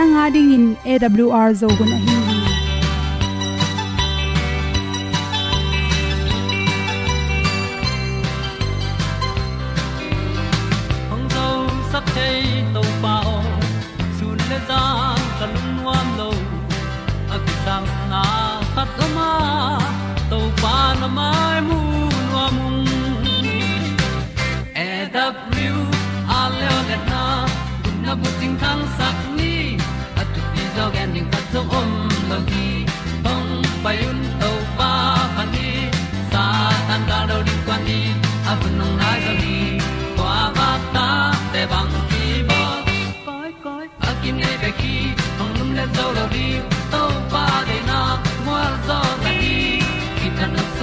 nanga dingin awr zo gun a hi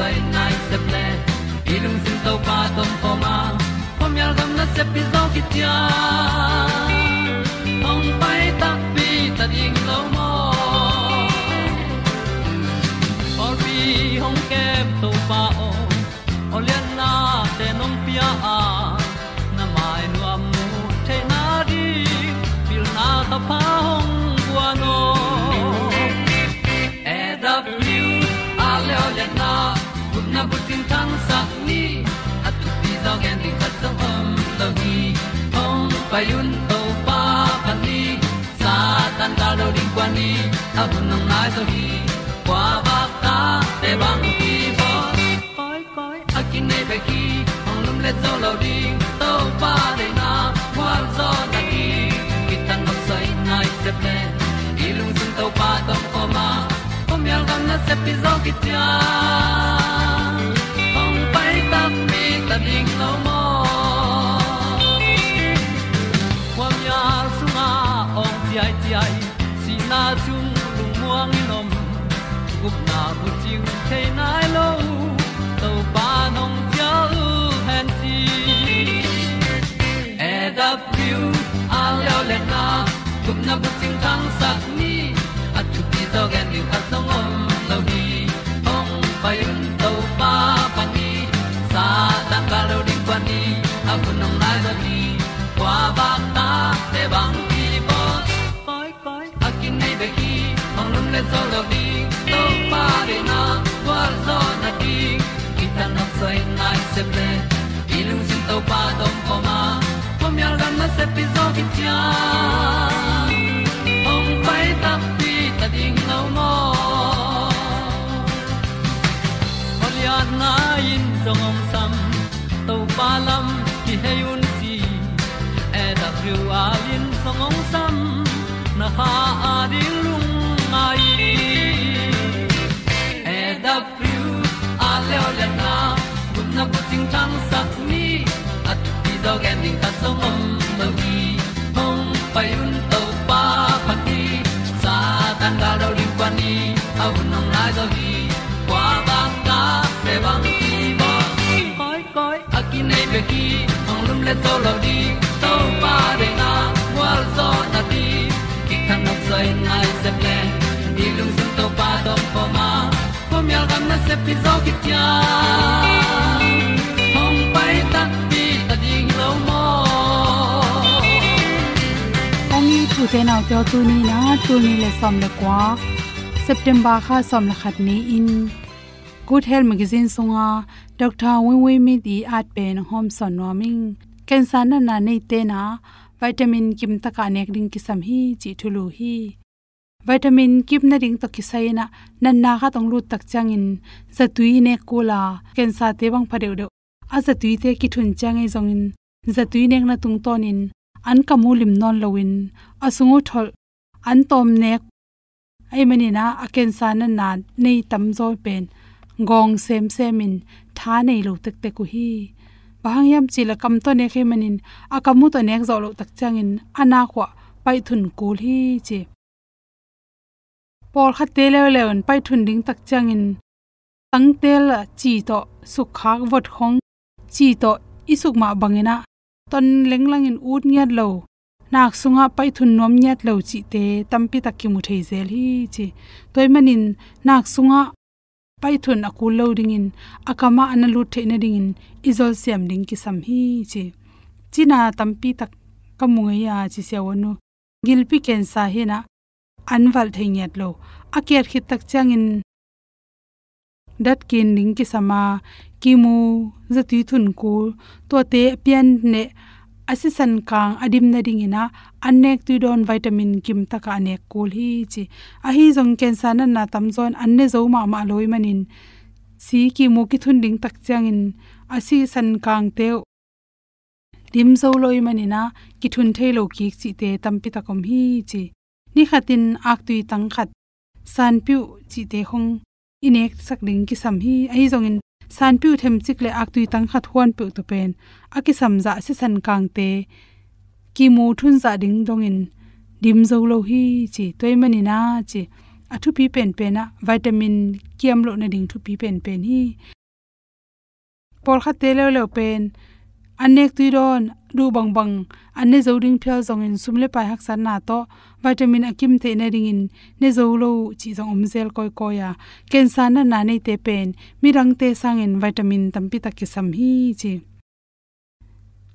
tan nai se ple ilung sin to pa tom pa ma. Pom yal gam na se pi zo ki tia na bu tin tan sa ni at tu pi zo gen di khat zo om lo gi hong pa yun to pa pa ni, sa tan da lo ding kwan ni, a bu nang mai so gi kwa ba ta te bang ki bo koi koi a kin nei be ki ong lum le zo lo ding to pa de na kwa zo na ki ki tan nok sai nai se pe ilung sun to pa tom ko ma ko mi al gan na se pi zo ki ti a canine. Se ple i lung sin to pa tom ko ma pom yal gam na se pi zo ki tia ong pai ta pi ta ding lo mo nay na in zong om sam to pa lam ki hay ti dog ta song om mo gi hong pai un tàu pa pa đi. Sa tan ga do ri pa ni au nong lai do gi kwa ba ta pe bang ti ba koi koi a nei be ki ong lum le lo di pa de na wa zo na ti ki kan nok sai nai se ple ni lung sun tàu pa do po ma. Pom yal gam na se pi zo ki tia thu te nau te tu ni na tu ni le som le kwa september kha som la khat ni in good health magazine songa dr wen we mi di at pen hom son noming cancer na na nei te na vitamin kim ta ka nek ring ki sam hi chi thulu hi vitamin kip na ring to kisai na nan na kha tong lu tak changin zatui ne kula ken sa te bang phadeu de a zatui te ki thun in, zongin zatui nek na tung tonin an kamulim non lowin asungu thol. An tom nek. Ai mani na aken san na nei tam zo pen. Gong sem semin tha nei lo tek te ku hi. Bang yam chila kam to ne khe manin. Akamu to nek zo lo tak changin ana khwa pai thun kul hi che por kha te le le on pai thun ding tak changin tang tel chi to suk vot khong. Chi to isuk ma bangena ton lenglang in ut nyat lo. Nak sunga pai thun nom nyat lo chi te tampi tak ki mu thei zel hi chi. Toy manin nak sunga pai thun akul lo ding in, akama analu the na ding in, izol siam ding ki sam hi chi. China tampi tak kamunga ya chi se wonu gilpi ken sa he na anwal theinyat lo. Aker khit tak changin dat kin ning ki sama kimu zati thun ku to te pian ne asisan kang adim na ding ina anek tu don vitamin kim taka anek kol hi chi. A hi jong ken na na tam zon anne zo ma ma loi manin. Si ki mu ki thun ding tak changin asi san kang te dim zo loi manina ki thun thei lo ki chi te tampi takom hi chi. Ni khatin ak tui tang khat san piu chi te hong inek sak ding ki sam hi ai jong in san piu them chik le ak tui tang khat huan pe to pen. Aki sam za se san kang te. Ki mu thun za ding dong in. Dim zo lo hi chi toy mani na chi. Athu pi pen pen na vitamin kiam lo na ding thu pi pen pen hi. Por kha te lo lo pen. Anek tui ron du bang bang anne zo ding phya zong in sumle pai hak san na to, vitamin akim te na ring in, ne zo lo chi zong om zel koi ko ya. Ken na na nei te pen, mi rang te sang in vitamin tampi tak ki sam hi chi.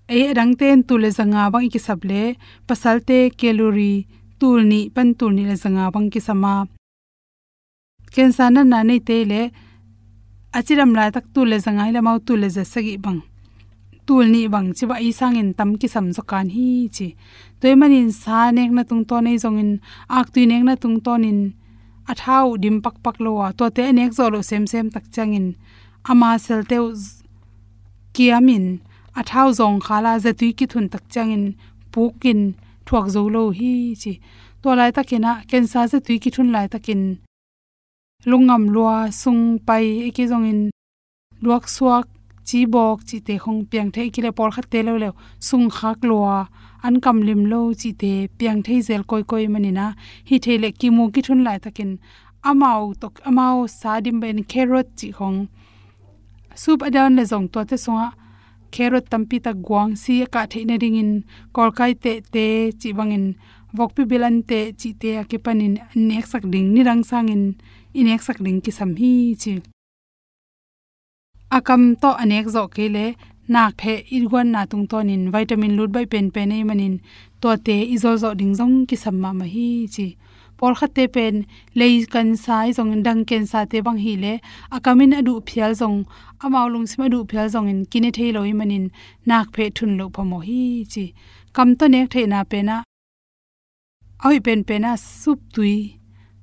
E rang ten tu le zanga bang ki sable pasal te calorie, tul ni, pan tul ni le zanga bang ki sama. Ken san na na nei te le, achiram la tul ni bang chi ba isang in tam ki sam zo kan hi chi toy manin sa nek na tung to nei zong in ak tu nek na tung ton in a thau dim pak pak lo wa to te nek zo lo sem sem tak chang in ama sel te kiamin a thau zong khala za tu ki thun tak chang in pukin thuak zo lo hi chi to lai takena ken sa za tu ki thun lai takin lungam lua sung pai ki in luak suak chi bok chi te khong piang thei kile por khat te lo lo sung khak lua an kam lim lo chi te piang thei zel koi koi manina hi thele ki mu ki thun lai takin. Amau tok amau sadim ben carrot chi khong soup adan le zong to te songa. Carrot tampi ta guang si ka theina ring in. Kol kai te te chi bangin vokpi bilan te chi te akipanin nek sak ding ni rang sangin inek sak ding ki sam hi chi akam to anek zo kele nak phe irwan na tung ton in vitamin lut bai pen pen ei manin. To te izo zo ding jong ki samma ma hi chi. Por kha te pen, lei kan sai zong dang ken sa te bang hi le. Akamin adu phial zong amaw lung sima du phial zong in kine thei loi manin. Nak phe thun lo phomo hi chi. Kam to nek thei na pe na oi pen pen na sup tui.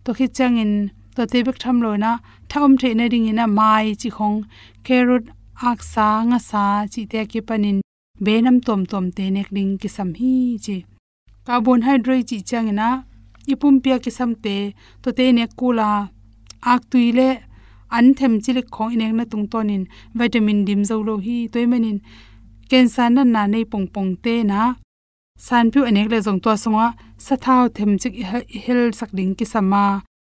To khi chang in to te bek tham lo na thom the na ring ina mai chi khong. Carrot, ak sa, nga sa chi te ki panin. Benam tom tom te nek ding ki sam hi chi. Carbohydrate chi chang na ipum pia ki sam te, to te ne kula ak tuile an them chile khong inek na tung tonin vitamin dim zo lo hi toy manin cancer na na nei pong pong te na. San phu anek le jong to songa. Sa thau them chik hel sak ding ki sama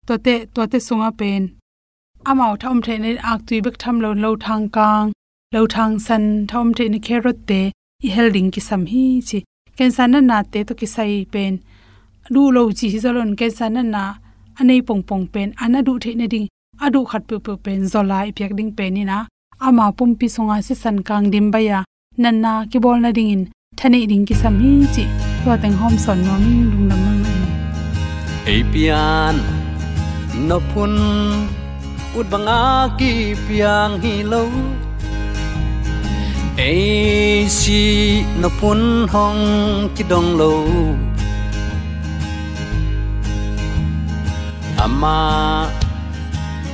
to te to te sunga pen. Amao thom the ne ak tui bek tham lo lo thang kang. Lo thang san thom the ne carrot te. I helding ki sam hi chi. Ken san na na te to ki sai pen. Du lo chi hi zalon ken san na na anei pong pong pen. Ana du the ne ding. Adu khat pu pu pen. Zola i pyak ding pen ni na ama pum pi sunga se san kang dim ba ya. Nan na ki bol na ding in. Thane ding ki sam hi chi. To teng hom son no mi lung nam mang ai apian no phun ut banga ki piang hi lo. Ai si no phun hong ki dong lo. Ama,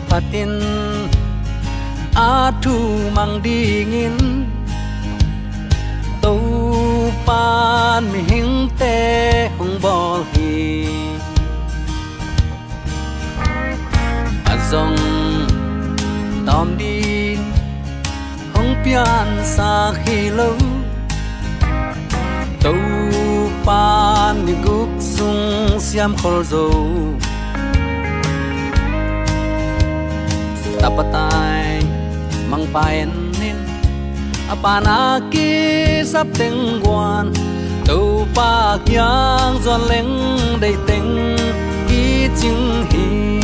patin a thu mang dingin to pan mi hing te hong bol dòng azong đi din pian xa khi lâu. Tàu pan mi guk sung siam khol zo tapatai mang paen nin. Apana ki sắp tình quan tàu pa kyang zon leng đầy tình ki ching hi.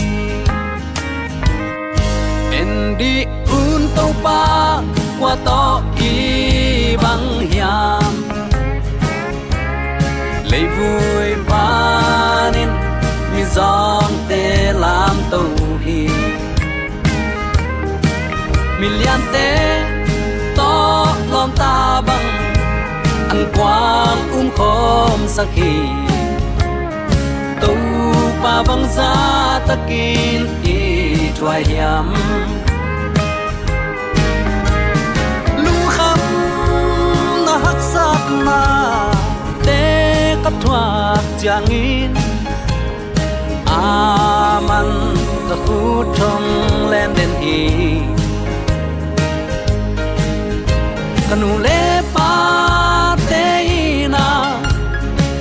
Pa qua to ki bang hiam lấy vui panin mi zong te lam to hi lian te to lom ta bang an quang um khom sakhi tu pa bang za takin i twa hiam sat na te kap thua chang in aman ka khu thong len den hi. Kanu le pa te na,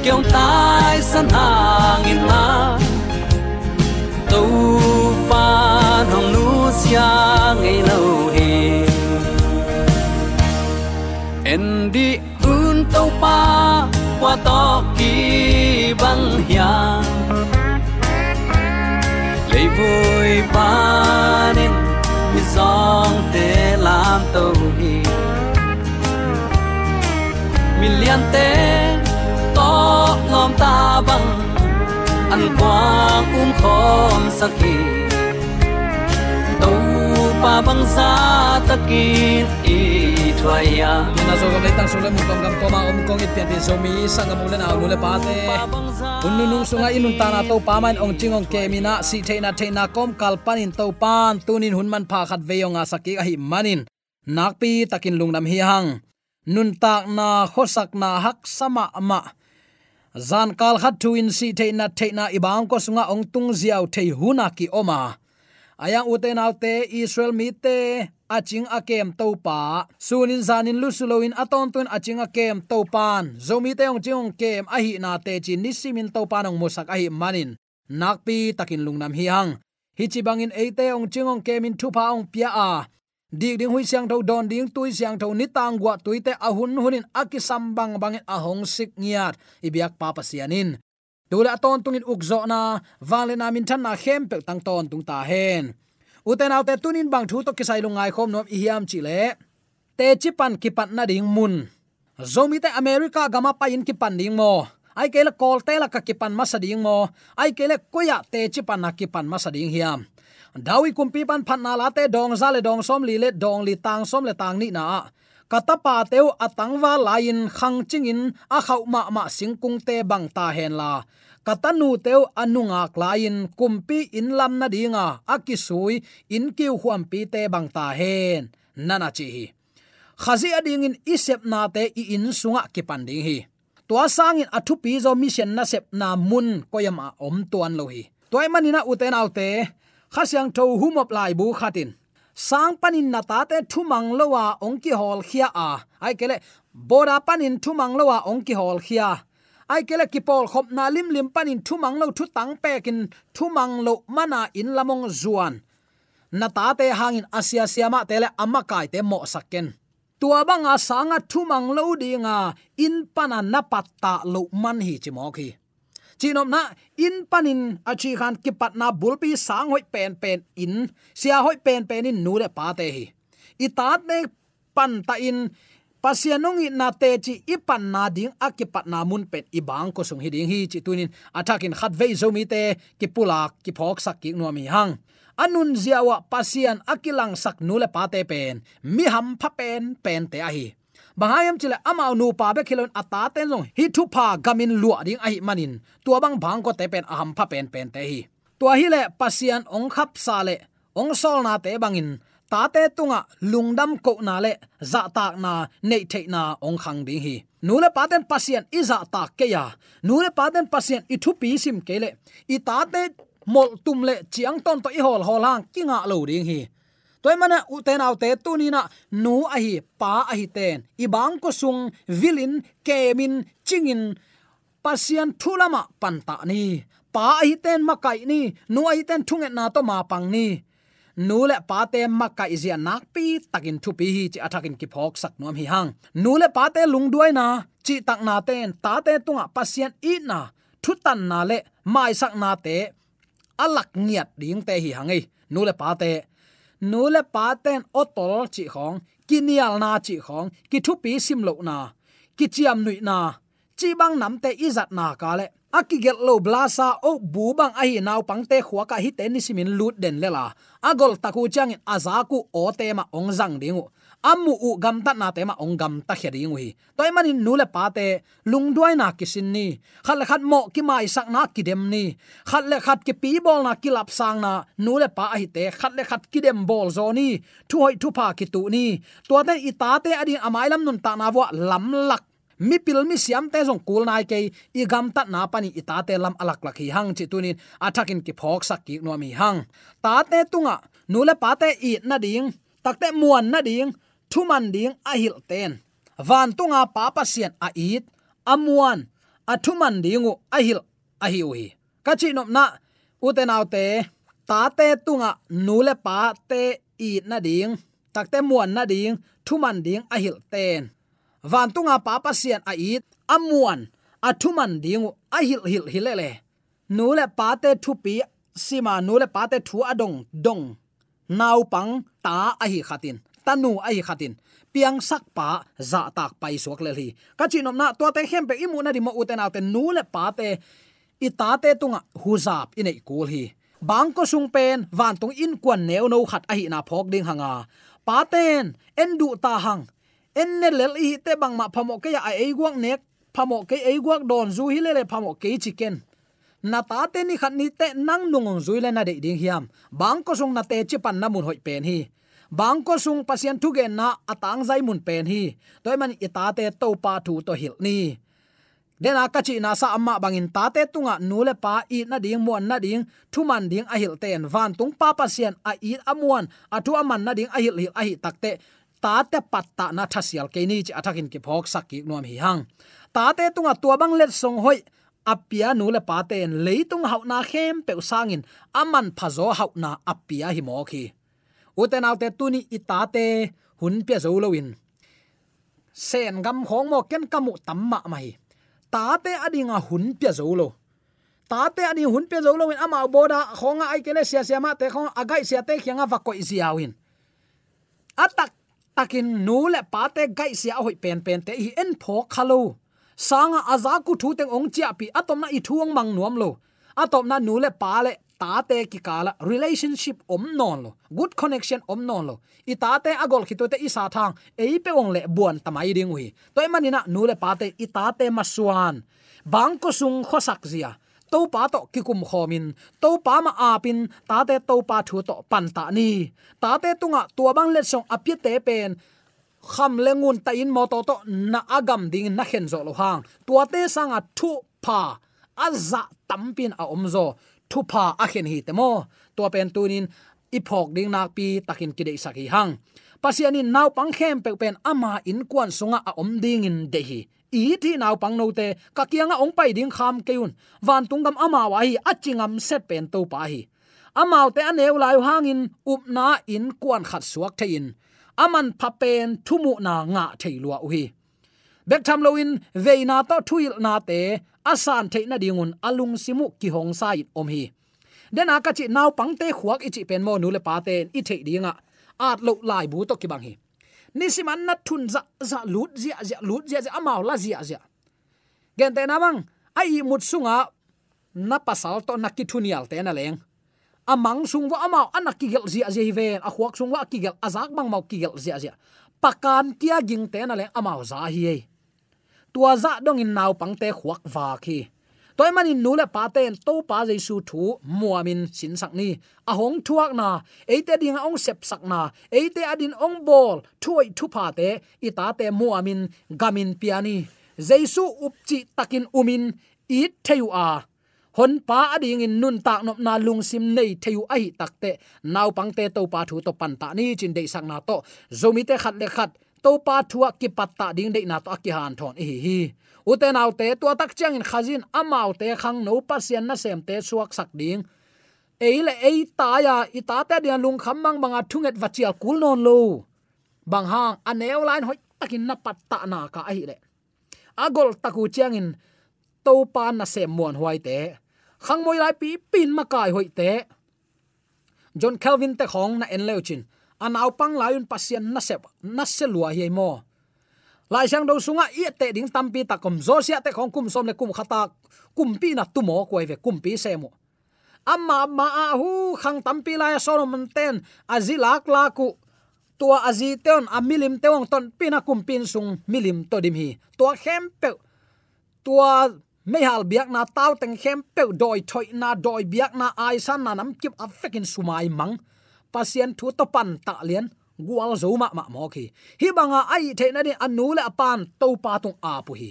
kyong tai san hang in na tu pa hong nu sia ngei lâu he en bang hiang lấy vui ba nên mi song te lam to hi million te to lom ta bang an quang um khom sakhi tàu pa bang sa takin i thuaya à. na zo gam letang sule mu kam gam koma om kong it pian ti zo mi sangam ule na ule pa te unnu nu sunga inun ta na to pa man ong chingong ke mina si theina theina kom kal panin to pan tunin hun man pha khat veyonga saki a hi manin nakpi takin lungnam hi hang nun tak na khosak na hak sama ama zan kal khat tu in, si the na the na ibang ko sunga ong à, tung ziaw thei huna ki oma à ayang uten autte israel mi te aching akem topa. Sunin zanin lusuloin aton tun aching akem topan. Zomi te ong chung kem ahi na te chi nisimin topan ong musak ahi manin. Nakpi takin lungnam hi hang. Hi chi bangin eite ong chingong kemin thupa ong pia a. Dik ding hui siang tho don ding tui siang tho ni tang gwa tuite ahun hunin akisam bang bang ahong sik ngiat. Ibyak papa sianin tula ton tungin ukzo na vale na min than na khem pe tang ton tung ta hen. Uten autte tunin bang thu to kisai lungai khom nom i hiam chi le. Te chi pan ki pan na ding mun. Zomi te america gama pa in ki pan ding mo. Ai kele kol te la ka ki pan ma sa ding mo. Ai kele koya te chi pan na ki pan ma sa ding hiam. Dawi kumpi pan phan na la te dong za le dong som li le dong li tang som le tang ni na katapa teu atangwa lain khang chingin a khau ma ma singkung te bang ta hen la. Katanu teu anunga klain kumpi in lam na dinga akisui in kiu huam pi te bang ta hen. Nana chi hi. Khazi ading in isep na te i in sunga ki panding hi. Tua sangin athu pi zo mission na sep na mun koyama om tuan lo hi. Toy manina uten autte khasyang tho humop lai bu khatin sang panin na ta te thumang lowa ongki hol khia a. Ai kele bora panin thumang lowa ongki hol khia. Ai kele ki pol khop na lim lim panin thumang lo thu tang pe kin thumang lo mana in lamong zuan. Na ta te hangin asia siama tele amma kai te mo sakken. Tua banga sanga thumang lo dinga, in pana na patta lo man hi chimo khi chinom na in panin achi khan ki patna bulpi sang hoi pen pen in, sia hoi pen pen in nu le pa te hi. I tat me pan ta in pasianung i na te chi i pan na ding akipat na mun pet i bang ko sung hi ding hi chi tunin atakin khat ve zo mi te, ki pulak ki phok sak ki no mi hang. Anun ziawa pasian akilang sak nule pa te pen, mi ham pha pen pen te a hi bangayam chile amau nu pa be khilon ata ten long hi thu pha gamin lu ding ai manin. Tua bang bang ko te pen aham pha pen pen te hi. Tua hi le pasian ong khap sa le. Ong sol na te bangin. Ta te tunga lungdam ko na le. Za tak na, nei the na ong khang ding hi. Nu le paten pasian i za tak ke ya. Nu le paten pasian i thu pi sim ke le. I ta te mol tum le chiang ton to i hol hol hang kinga lo ding hi toy mana u te nau te tu ni na nu a hi pa a hi ten. I bang ko sung vilin, kemin, chingin. Pasian thulama panta ni. Pa a hi ten makai ni, nu a hi ten thunget na to ma pang ni. Nu le pa te makai zia nak pi, takin thu pi hi chi athakin ki phok sak nom hi hang. Nu le pa te lung duai na, chi tak na ten ta te tunga pasian i na. Thu tan na le, mai sak na te, alak nghiat ding te hi hangai nu le pa te nule paten otol chi khong kinial na chi khong, ki thu pi sim lo na, ki chiam nui na. Chi bang nam te izat na ka le. Akigel lo blasa o bu bang ai naw pangte khuwa ka hi te ni simin lut den lela agol taku chang azaku o te ma ong zang dingu amu u gam ta na te ma ong gam ta khedi ngui toy manin nu le pa te lung duai na kisin ni khat le khat mo ki mai sak na ki dem ni khat le khat ki pi bol na ki lap sang na nu le pa hi te khat le khat ki dem bol zo ni thu hoi thu pa ki tu ni to te i ta te adin amai lam nun ta na wa lam lak mi pil mi siam te jong kul nai ke i gam ta na pani i ta te lam alak lak hi hang chi tunin athakin ki phok sak ki no mi hang ta te tunga nu le pa te i na ding takte muan na ding thuman ding a hil ten. Van tunga pa pa sian a it amuan a thuman dingu a hil, a hi. Ka chi nop na, u te nau te, ta te tunga nu le pa te i na ding takte muan na ding thuman ding a hil ten. Van tunga pa pa sian a it amuan a thuman dingu a hil hil hilele nu le pa te thu pi, sima nu le pa te thu adong dong nau pang ta a hi khatin tanu ai khatin. Piang sak pa, za tak pai suak le hi ka chinom na to te hem pe imu na ri mo uten autte nu le pa te. I ta te tunga huzap in ei kul hi. Bang ko sung pen, van tung in kwan neu no khat a hi na phok ding hanga. Pa ten, en du ta hang. En ne lel hi te bang ma phamo ke ya ai guak nek. Phamo ke ai guak don zu hi le le phamo ke chicken na ta te ni khat ni te nang nungong zui le na de ding hiam. Bang ko sung na te chi pan na mun hoi pen hi bangko sung pasien thu gen na atang zai mun pen hi. Toy man itate to pa thu to hil ni. Dena kachi na sa amma bangin ta te tunga nule pa i na ding mo na ding, thu man ding a hil ten van tung pa pasien a i amuan a thu aman na ding a hil hil a hi takte ta te patta na thasial ke ni chi athakin ki phok sakki nuam hi hang. Ta te tunga tua bang let song hoi apia nu le pa ten leitung hau na khem pe sangin aman phazo hau na apia hi mo khi uten autte tuni itate hun pia zo loin sen gam khong mo ken kamu tamma mai ta te adinga hun pia zo lo ta te ani hun pia zo lo in. Ama boda khonga ai kele sia sia ma te khong agai sia te khianga va ko ziawin atak takin nu le pa te gai sia hoi pen pen te hi en pho khalo sanga azaku thu teng ong chia pi atom na i thuang mang nuam lo atom na nu le pa le ta te ki kala relationship om non lo, good connection om non lo. I ta te agol to te isa thang ei pe ong le buan tamai ding hui toy manina, nu le pa te i ta te masuan bang ko sung khosak zia. To pa to ki kum khomin to pa ma apin ta te to pa thu to pan ta ni. Ta te tunga tua bang le song apye te pen. Kham lengun ta in mo to to na agam ding na khen zo lo hang. Tua te sanga thu pa. Aza tampin a omzo thu pa a khen hi te mo to pen tunin iphok ding nak pi takin kidei saki hang. Pasiani naw pang khem pe pen ama in kwan sunga a om ding in de hi. I thi naw pang no te ka kianga ong pai ding kham keun van tungam ama wa hi achingam set pen to pa hi. Amau te aneu lai hangin upna in kwan khat suak thein aman phapen thumu na nga theilua uhi bek tham loin veina to thuil na te, asan theina dingun, alung simu ki hong sai om hi. Den aka chi naw pangte khuak ichi pen mo nu le pa ten i thei dinga. At lo lai bu to ki bang hi. Nisiman na thun za za lut zia zia, lut zia zia amaw la zia zia. Gen te na bang, ai mut sunga, na pasal to na ki thunial te na leng. Amang sung wa amao anakigel zia zia ven a khuak sung wa kigel azak bang mau kigel zia zia. Pakan kia ging te na le amao za hi tua za dong in nau pang te khuak va khi. Toy manin nu le paten to pa jesu thu muamin sin sak ni. A hong thuak na eite ding ong sep sak na eite adin ong bol thuai thu pa te ita te muamin gamin piani jesu upchi takin umin, i theu a. Hon pa ading in nun tak nop na lung sim nei theu ai takte naw pangte to pa thu to pan ta ni, chin dei sang na to. Zomi te khat le khat to pa thua ki patta ding de na to ki han thon. Hi. Hi uten autte to tak chang in khazin amau te khang no pasian na sem te suak sak ding. Eile, ei ta ya, i ta te dian lung kham mang banga thunget vachial kul non lo. Bang hang aneu line hoi takin na patta na ka hi le. Agol taku chang in to pa na sem muan huai te. Khang moi lai pi pin ma kai hoi te. John calvin te khong na en leuchin anaw pang layun pasien na sep, na hi mo lai sang do sunga, i te ding tampi ta kom zo sia te khong kum som le kum khata, kum pi na tu mo ko ve kum pi se mo amma ma a hu, khang tampi lai solomon ten azilak la ku tua azi teon teong ton pina kumpin sung milim to dim hi. Tua khempe tua mehal biak na tau teng khem pe doi thoi na, doi biak na, ai san na nam kip a sumai mang pasien thu to pan ta lian gual zo ma ma mo khi. Hi banga ai the na ni anu le pan, to pa tung a pu hi.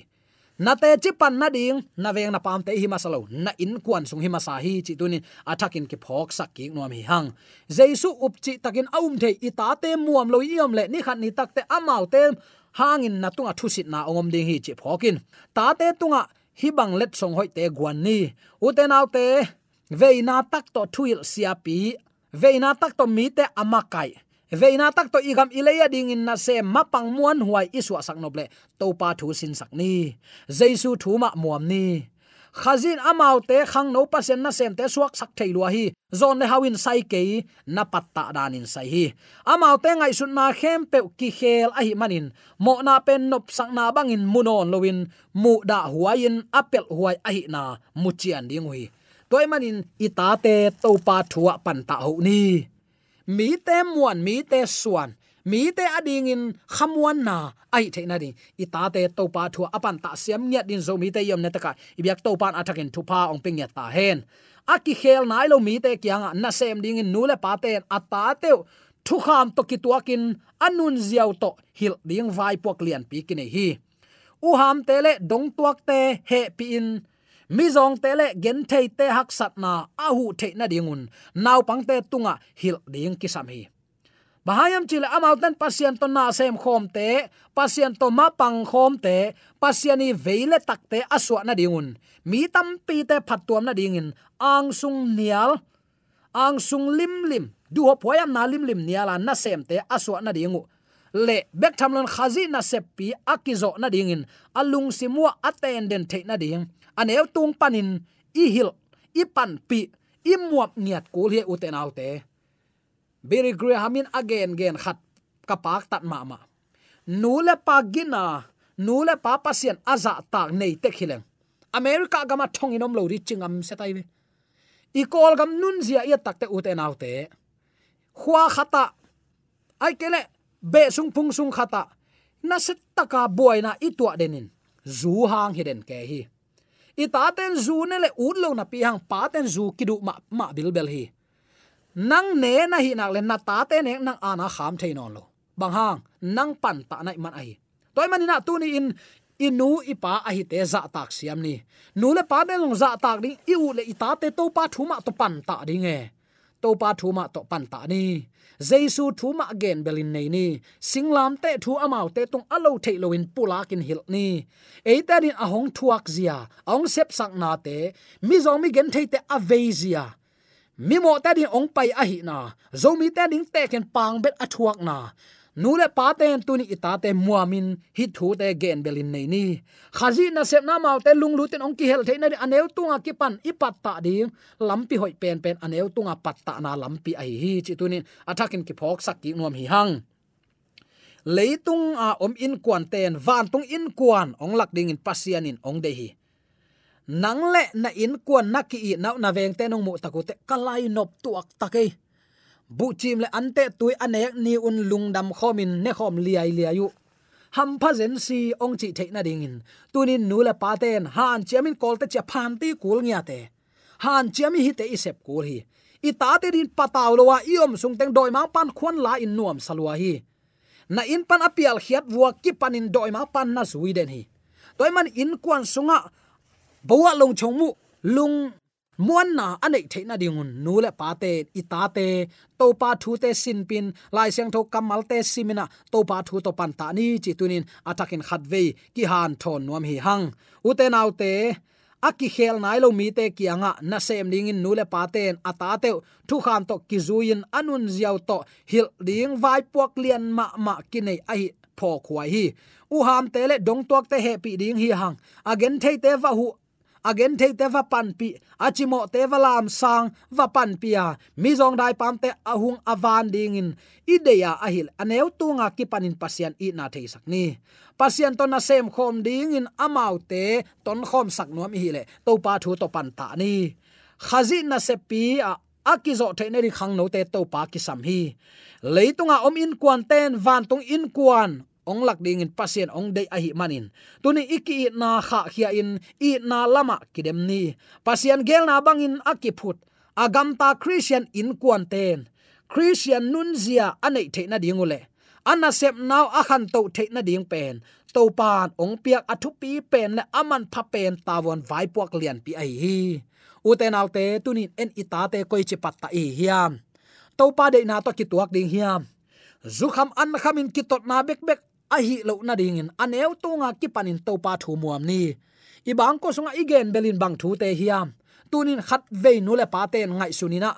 Na te chi pan na ding na veng na pam te hi masalo na in kwan sung hi masa hi chi tunin athakin ki phok sak ki no hi hang. Jesu up chi takin aum the i ta te muam lo iom le ni khat ni tak te amau te hangin na tunga thusit na ongom ding hi chi phokin ta te tunga hi bang let song hoi te guan ni. U te nau te veina tak to thuil sia pi veina tak to mi te amakai. Veina tak to igam ileya ding in na se mapang muan huai iswa sak noble. To pa thu sin sak ni. Jesu thu ma muam ni. Khazin amau te khang no pasen na sem te suak sak thei lua hi. Zon ne hawin sai ke na patta danin sai hi. Amau te ngai sun na khem pe ki khel a hi manin. Mo na pen nop sak na bangin munon lowin. Mu da huain apel huai a hi na muchian ding hui toy manin itate to pa thuwa pan ta ho ni. Mi te muan mi te suan mi te ading in khamwan na ai the na ding i te to pa thu apan ta siam nyat din zo mi te yom ne ta ka to pan athakin thu pa ong ping ta hen aki khel nai lo mi te kyanga na sem ding in nule pa te ata te thu kham to ki tuakin anun ziaw to hil ding vai pok lian pi ki hi. U ham te le dong tuak te he pi in mi zong te le gen thei te hak sat na a hu the na dingun naw pang te tunga hil ding ki sam hi. Bahayam chile amau tan pasien to na sem khom te, pasien to ma pang khom te pasiani veile takte aswa na dingun mi tam pi te phattuam na dingin ang sung nial, ang sung lim lim. Du ho poyam na lim lim niala na sem te aswa na dingu le bek thamlon khazi na seppi akizo na dingin alung simwa atenden the na ding aneu tung panin, i hil, i pan pi, i muap niat kul he uten autte beri grahamin again gen khat kapak tat ma ma. Nule pagina nule pa pasien aza tak nei te khileng. America gama thong inom lo ri chingam setai be i kol gam nun zia ya tak te uten autte khwa khata, ai kele be sung pung sung khata. Na set taka boy na itwa denin. Zu hang hiden ke hi i ta ten zu ne le ut lo na pi hang pa ten zu kidu ma ma bil bel hi nang ne na hi nak le na ta te ne nang ana kham thein on lo bang hang nang pan ta nai man ai toy man na tu ni in inu ipa ahi te za tak siam ni nu le pa de long za tak ding i u le ita te to pa thuma to pan ta ding e to pa thuma to pan ta ni. Jesu thu ma again belin nei ni. Singlam te thu amau te tung alo the lo in pula kin hil ni. Eita din ahong thuak zia. Ong sep sak na te. Mi zong mi gen thei te avezia mi mo ta din ong pai a hi na. Zo mi ta ding te ken pang bet a thuak na nu le pa ten tu ni ita te muamin, hi thu te gen belin nei ni. Khazi na sep na mau te lung lu ten ong ki hel the na aneu tunga ki pan ipat ta ding lampi hoi pen pen aneu tunga pat ta na lampi ai hi chi tu ni. Athakin ki phok sak ki nuam hi hang. Leitung a om in kwan ten van tung in kwan ong lak ding in pasian in ong de hi. Nang le na in kwan na ki na na veng te nong mu takute kalai nop tuak takai bu chim le ante tui anek ni un lungdam khomin ne khom liai liayu ham pha zen si, ong chi theina ding in. Tunin nu le paten han chiamin kolte cha phan ti kul nya te. Han chiami hi te isep kul hi. I ta te din pataw lo wa iom sung teng doi ma pan khon la in nuam salwa hi. Na in pan apial khiat wa ki panin doi ma pan na zui den hi. Toy man in kwan sunga bawa long chong mu, lung muan na anei theina dingun. Nu le pa te ita te to pa thu te sin pin, lai siang tho kamal te simina to pa thu to pan ta ni, chi tunin atakin khat ve ki han thon nuam hi hang. U te nau te aki khel nai lo mi te kianga na sem ding in nule paten ata te, thu khan to kizuin anun ziaw to, hil ding vai puak lian ma ma kinai ai pho khuai hi. U ham te le dong tok te he pi ding hi hang. Again thei te va hu again thei te va pan pi achimo à, te va lam sang va pan pia mi zong dai pam te ahung avan ding in ideya ahil aneu tunga ki panin pasian i na thei sak ni. Pasian to na à sem khom ding in amau à te ton khom sak nuam hi le to pa thu to pan ta ni. Khazi na se pi a akizo the ne ri khang no te to pa ki sam hi. Leitunga om in kwan ten van tung in kwan ong lak ding in pasien ong dei ahi manin. Tuni iki na kha khia in, i na lama kidem ni. Pasien gel na bangin akiput agam ta christian in kwanten christian nunzia anei theina dingule anna sep now a khan to theina ding pen. To pan ong piak athu pi pen le aman pha pen tawon vai puak lian pi ai hi. Uten alte tunin en itate koi chi patta i hiam. To pa de na to ki tuak ding hiam. Zukham an khamin ki tot na bek bek a hi lo na ding in. Aneu tunga ki panin to pa thu muam ni. I bang ko sunga igen belin bang thu te hiam. Tunin khat ve nu le pa ten ngai sunina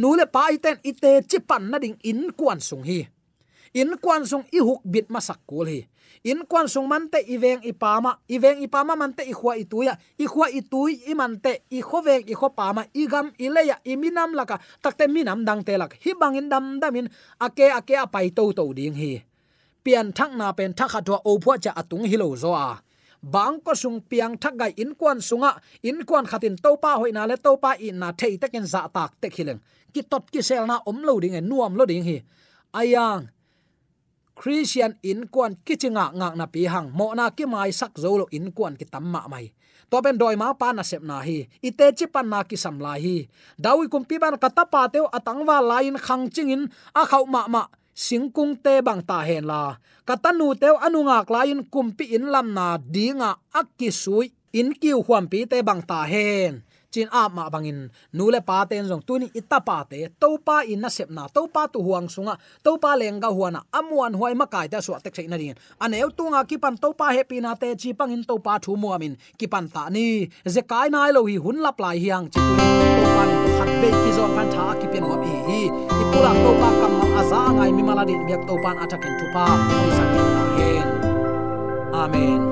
nu le pa iten ite chi pan na ding in kwan sung hi. In kwan sung i huk bit masak kul hi. In kwan sung man te iveng i pa ma. Man te i ituya ikhwa itui i man te i khoveng i ho pa ma. I gam i le ya i minam laka. Takte minam dang te lak. Hi bangin dam damin ake ake apai to to ding hi pian thak na pen thak hatwa o phwa cha atung hilo zo a. Bang ko sung piang thak gai in kwan sunga, in kwan khatin to pa hoina le to pa in na thei taken za tak te khileng. Ki tot ki sel na om lo ding e nuam lo ding hi. Ayang, christian in kwan kichinga nga na pi hang, mo na ki mai sak zo lo in kwan ki tamma mai. To ben doi ma pa na sep na hi ite chi pan na ki sam la hi. Dawi kum pi ban kata pa teu atangwa lain khang chingin a khau ma ma singkung te bang ta hen la. Katanu te anungak lain kumpi in lam na dinga akki sui. In kiu huam pi te bang ta hen. Chin a ma bangin nule pa ten jong tuni ita pa te to pa in na sep na to pa tu huang sunga to pa lenga huana amuan huai ma kai ta so tek sei na din aneu tunga ki pan to pa happy na te chi pangin to pa thu muamin ki pan ta ni ze kai nai lo hi hun lap lai hiang chi tu to pa ni khat be ki zon pan tha ki pen wa hi hi i pula to pa kam ma aza ngai mi mala din biak to pan atakin tu pa ni sa ki ta hen amen